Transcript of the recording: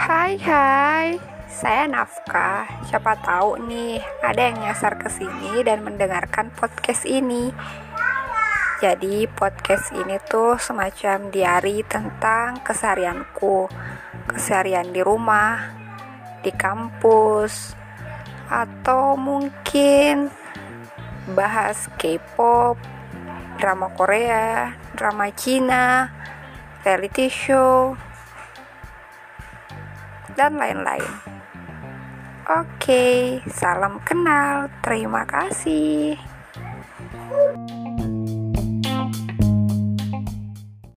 Hai hai, saya Nafkah. Siapa tahu nih ada yang nyasar ke sini dan mendengarkan podcast ini. Jadi podcast ini tuh semacam diari tentang keseharianku, keseharian di rumah, di kampus, atau mungkin bahas K-pop, drama Korea, drama Cina, reality show, dan lain-lain. Oke, salam kenal. Terima kasih.